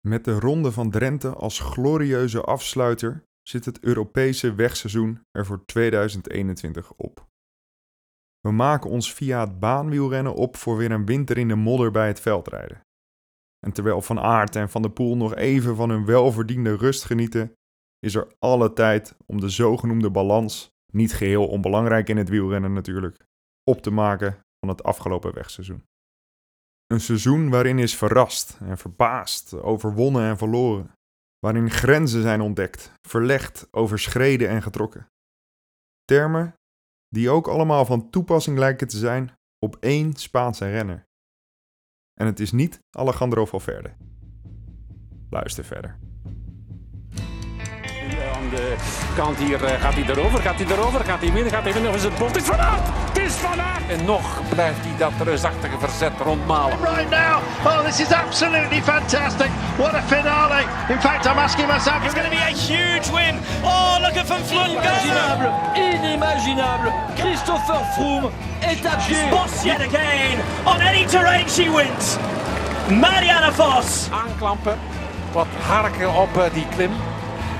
Met de Ronde van Drenthe als glorieuze afsluiter zit het Europese wegseizoen er voor 2021 op. We maken ons via het baanwielrennen op voor weer een winter in de modder bij het veldrijden. En terwijl Van Aert en Van der Poel nog even van hun welverdiende rust genieten, is er alle tijd om de zogenoemde balans, niet geheel onbelangrijk in het wielrennen natuurlijk, op te maken van het afgelopen wegseizoen. Een seizoen waarin is verrast en verbaasd, overwonnen en verloren. Waarin grenzen zijn ontdekt, verlegd, overschreden en getrokken. Termen die ook allemaal van toepassing lijken te zijn op één Spaanse renner. En het is niet Alejandro Valverde. Luister verder aan de kant hier. Uh, gaat hij erover? Gaat hij erover? Gaat hij winnen? Gaat hij winnen? Of is het Bolt? Het is Van Aert! Het is Van Aert! En nog blijft hij dat reusachtige verzet rondmalen. Right now! Oh, this is absolutely fantastic! What a finale! In fact, I'm asking myself... It's going to be a huge win! Oh, look at Van Vleuten! Inimaginable! Inimaginable! Christopher Froome est à pied! Boss yet again! On any terrain she wins! Marianne Vos! Aanklampen, wat harken op uh, die klim.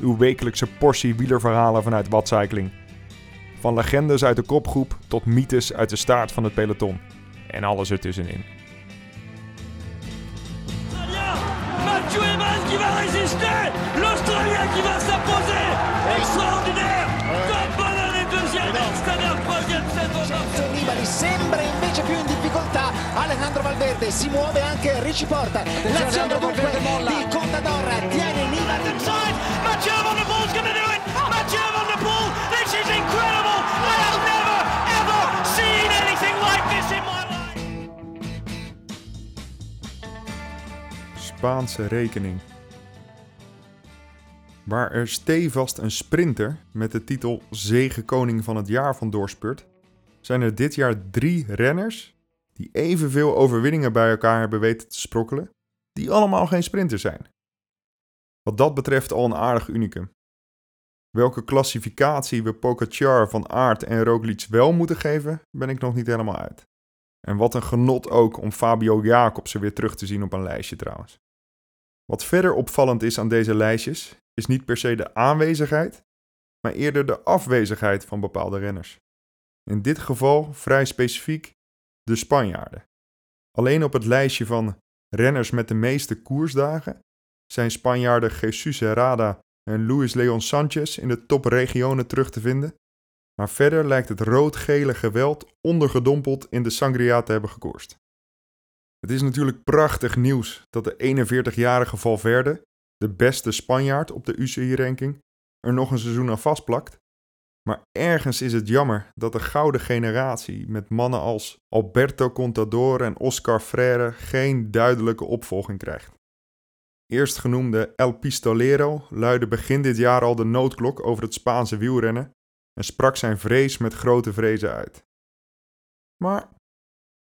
uw wekelijkse portie wielerverhalen vanuit Watcycling. Van legendes uit de kopgroep tot mythes uit de staart van het peloton. En alles ertussenin. Mathieu L'Australien va c'est Nibali sembra invece più in difficoltà Alejandro Valverde si muove anche Ricci Porta l'azione dunque di Contador tiene Nibali Mathieu Van der Poel's to do it! Mathieu Van der Poel! This is incredible! I have never, ever seen anything like this in my life! Spaanse rekening. Waar er stevast een sprinter met de titel Zegenkoning van het jaar van doorspurt, zijn er dit jaar drie renners die evenveel overwinningen bij elkaar hebben weten te sprokkelen, die allemaal geen sprinter zijn. Wat dat betreft al een aardig unicum. Welke klassificatie we Pogacar, Van Aert en Roglic wel moeten geven, ben ik nog niet helemaal uit. En wat een genot ook om Fabio Jacobsen weer terug te zien op een lijstje trouwens. Wat verder opvallend is aan deze lijstjes, is niet per se de aanwezigheid, maar eerder de afwezigheid van bepaalde renners. In dit geval vrij specifiek de Spanjaarden. Alleen op het lijstje van renners met de meeste koersdagen zijn Spanjaarden Jesus Herrada en Luis Leon Sanchez in de topregionen terug te vinden. Maar verder lijkt het rood-gele geweld ondergedompeld in de Sangria te hebben gekoerst. Het is natuurlijk prachtig nieuws dat de 41-jarige Valverde, de beste Spanjaard op de UCI-ranking, er nog een seizoen aan vastplakt. Maar ergens is het jammer dat de gouden generatie met mannen als Alberto Contador en Oscar Freire geen duidelijke opvolging krijgt. Eerstgenoemde El Pistolero luidde begin dit jaar al de noodklok over het Spaanse wielrennen en sprak zijn vrees met grote vrezen uit. Maar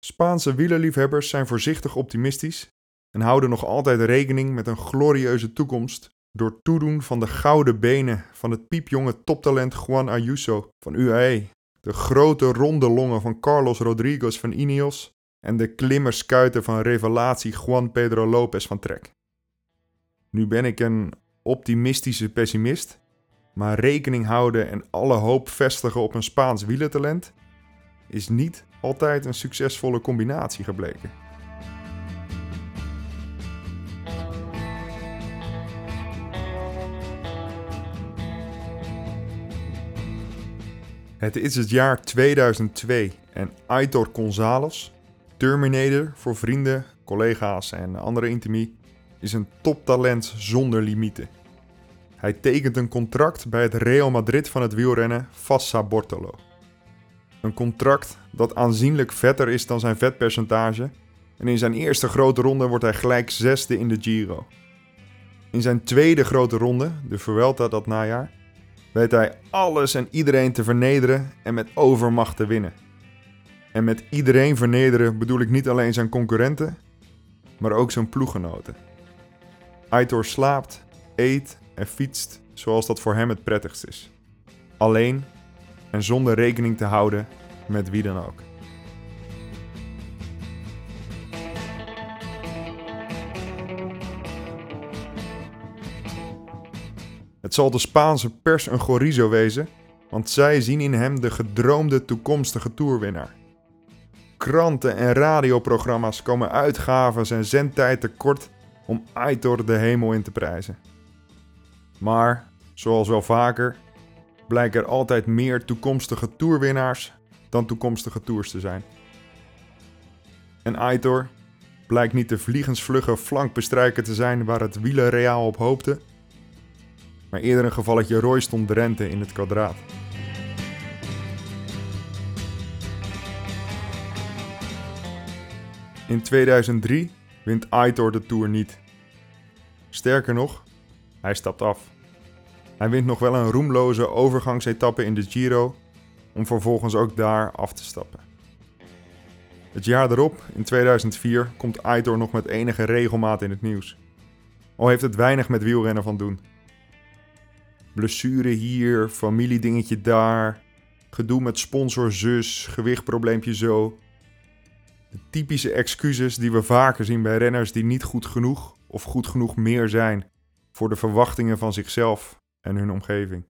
Spaanse wielerliefhebbers zijn voorzichtig optimistisch en houden nog altijd rekening met een glorieuze toekomst door toedoen van de gouden benen van het piepjonge toptalent Juan Ayuso van UAE, de grote ronde longen van Carlos Rodriguez van Ineos en de klimmerskuiten van revelatie Juan Pedro Lopez van Trek. Nu ben ik een optimistische pessimist, maar rekening houden en alle hoop vestigen op een Spaans wielertalent is niet altijd een succesvolle combinatie gebleken. Het is het jaar 2002 en Aitor González, Terminator voor vrienden, collega's en andere intimie, is een toptalent zonder limieten. Hij tekent een contract bij het Real Madrid van het wielrennen Fassa Bortolo. Een contract dat aanzienlijk vetter is dan zijn vetpercentage en in zijn eerste grote ronde wordt hij gelijk zesde in de Giro. In zijn tweede grote ronde, de Vuelta dat najaar, weet hij alles en iedereen te vernederen en met overmacht te winnen. En met iedereen vernederen bedoel ik niet alleen zijn concurrenten, maar ook zijn ploeggenoten. Aitor slaapt, eet en fietst zoals dat voor hem het prettigst is. Alleen en zonder rekening te houden met wie dan ook. Het zal de Spaanse pers een gorizo wezen, want zij zien in hem de gedroomde toekomstige toerwinnaar. Kranten en radioprogramma's komen uitgaven en zendtijd tekort om Aitor de hemel in te prijzen. Maar, zoals wel vaker, blijken er altijd meer toekomstige toerwinnaars dan toekomstige tours te zijn. En Aitor blijkt niet de vliegensvlugge flankbestrijker te zijn waar het wielerreaal op hoopte, maar eerder een gevalletje Royston Drenthe in het kwadraat. In 2003 wint Aitor de Tour niet. Sterker nog, hij stapt af. Hij wint nog wel een roemloze overgangsetappe in de Giro, om vervolgens ook daar af te stappen. Het jaar erop, in 2004, komt Aitor nog met enige regelmaat in het nieuws. Al heeft het weinig met wielrennen van doen. Blessure hier, familiedingetje daar, gedoe met sponsor zus, gewichtprobleempje zo. De typische excuses die we vaker zien bij renners die niet goed genoeg of goed genoeg meer zijn voor de verwachtingen van zichzelf en hun omgeving.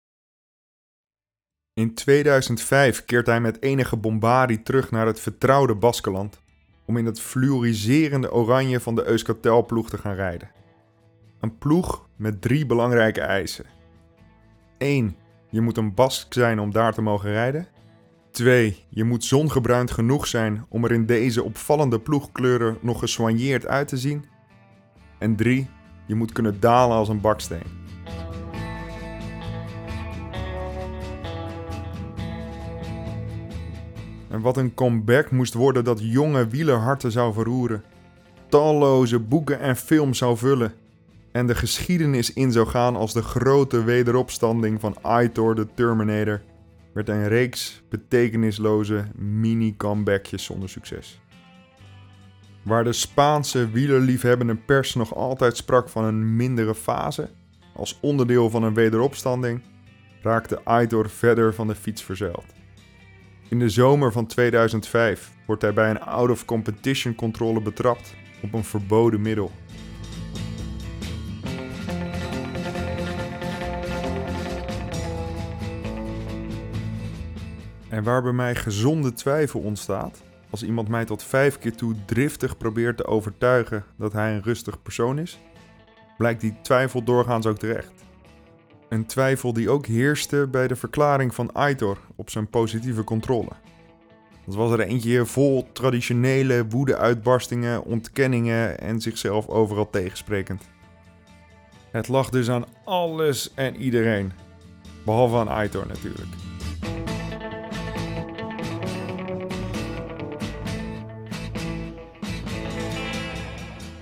In 2005 keert hij met enige bombardie terug naar het vertrouwde Baskeland om in het fluoriserende oranje van de Euskaltel-ploeg te gaan rijden. Een ploeg met drie belangrijke eisen. 1. Je moet een Bask zijn om daar te mogen rijden. 2. Je moet zongebruind genoeg zijn om er in deze opvallende ploegkleuren nog gesoigneerd uit te zien. En 3. Je moet kunnen dalen als een baksteen. En wat een comeback moest worden dat jonge wielerharten zou verroeren. Talloze boeken en films zou vullen. En de geschiedenis in zou gaan als de grote wederopstanding van Aitor de Terminator. Werd een reeks betekenisloze mini-comebackjes zonder succes. Waar de Spaanse wielerliefhebbende pers nog altijd sprak van een mindere fase, als onderdeel van een wederopstanding, raakte Aitor verder van de fiets verzeild. In de zomer van 2005 wordt hij bij een out-of-competition controle betrapt op een verboden middel. En waar bij mij gezonde twijfel ontstaat, als iemand mij tot vijf keer toe driftig probeert te overtuigen dat hij een rustig persoon is, blijkt die twijfel doorgaans ook terecht. Een twijfel die ook heerste bij de verklaring van Aitor op zijn positieve controle. Dat was er eentje vol traditionele woede-uitbarstingen, ontkenningen en zichzelf overal tegensprekend. Het lag dus aan alles en iedereen. Behalve aan Aitor natuurlijk.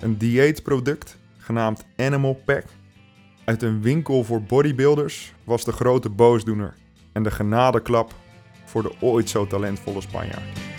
Een dieetproduct genaamd Animal Pack uit een winkel voor bodybuilders was de grote boosdoener en de genadeklap voor de ooit zo talentvolle Spanjaard.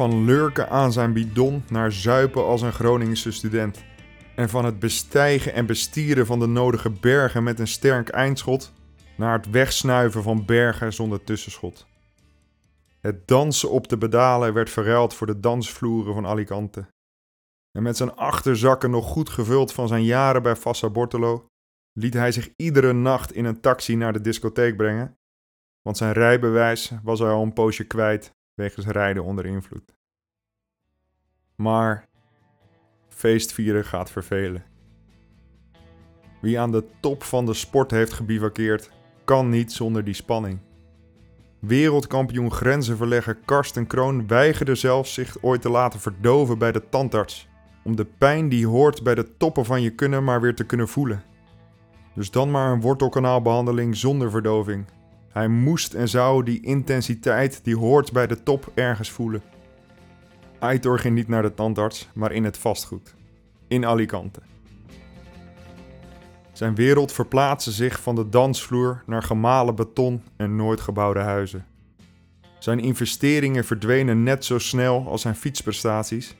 Van lurken aan zijn bidon naar zuipen als een Groningse student. En van het bestijgen en bestieren van de nodige bergen met een sterk eindschot naar het wegsnuiven van bergen zonder tussenschot. Het dansen op de pedalen werd verruild voor de dansvloeren van Alicante. En met zijn achterzakken nog goed gevuld van zijn jaren bij Fassa Bortolo, liet hij zich iedere nacht in een taxi naar de discotheek brengen, want zijn rijbewijs was hij al een poosje kwijt wegens rijden onder invloed. Maar feestvieren gaat vervelen. Wie aan de top van de sport heeft gebivakkeerd, kan niet zonder die spanning. Wereldkampioen grenzenverlegger Karsten Kroon weigerde zelfs zich ooit te laten verdoven bij de tandarts. Om de pijn die hoort bij de toppen van je kunnen maar weer te kunnen voelen. Dus dan maar een wortelkanaalbehandeling zonder verdoving. Hij moest en zou die intensiteit die hoort bij de top ergens voelen. Aitor ging niet naar de tandarts, maar in het vastgoed. In Alicante. Zijn wereld verplaatste zich van de dansvloer naar gemalen beton en nooit gebouwde huizen. Zijn investeringen verdwenen net zo snel als zijn fietsprestaties.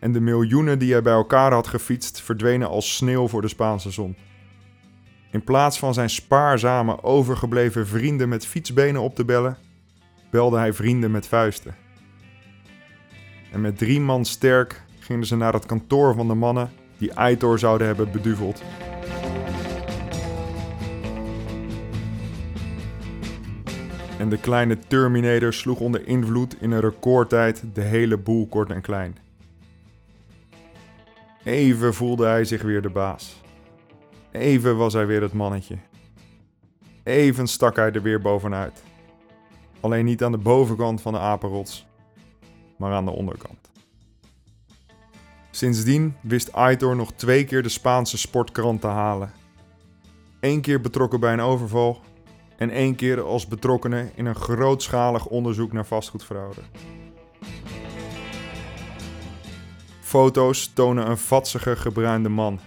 En de miljoenen die hij bij elkaar had gefietst verdwenen als sneeuw voor de Spaanse zon. In plaats van zijn spaarzame overgebleven vrienden met fietsbenen op te bellen, belde hij vrienden met vuisten. En met drie man sterk gingen ze naar het kantoor van de mannen die Aitor zouden hebben beduveld. En de kleine Terminator sloeg onder invloed in een recordtijd de hele boel kort en klein. Even voelde hij zich weer de baas. Even was hij weer het mannetje. Even stak hij er weer bovenuit. Alleen niet aan de bovenkant van de apenrots, maar aan de onderkant. Sindsdien wist Aitor nog twee keer de Spaanse sportkrant te halen. Eén keer betrokken bij een overval en één keer als betrokkenen in een grootschalig onderzoek naar vastgoedfraude. Foto's tonen een vatsige gebruinde man.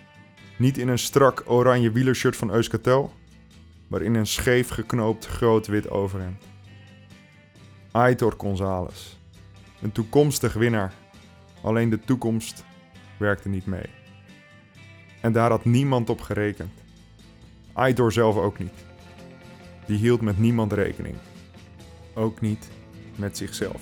Niet in een strak oranje wielershirt van Euskaltel, maar in een scheef geknoopt groot wit overhemd. Aitor González. Een toekomstig winnaar. Alleen de toekomst werkte niet mee. En daar had niemand op gerekend. Aitor zelf ook niet. Die hield met niemand rekening. Ook niet met zichzelf.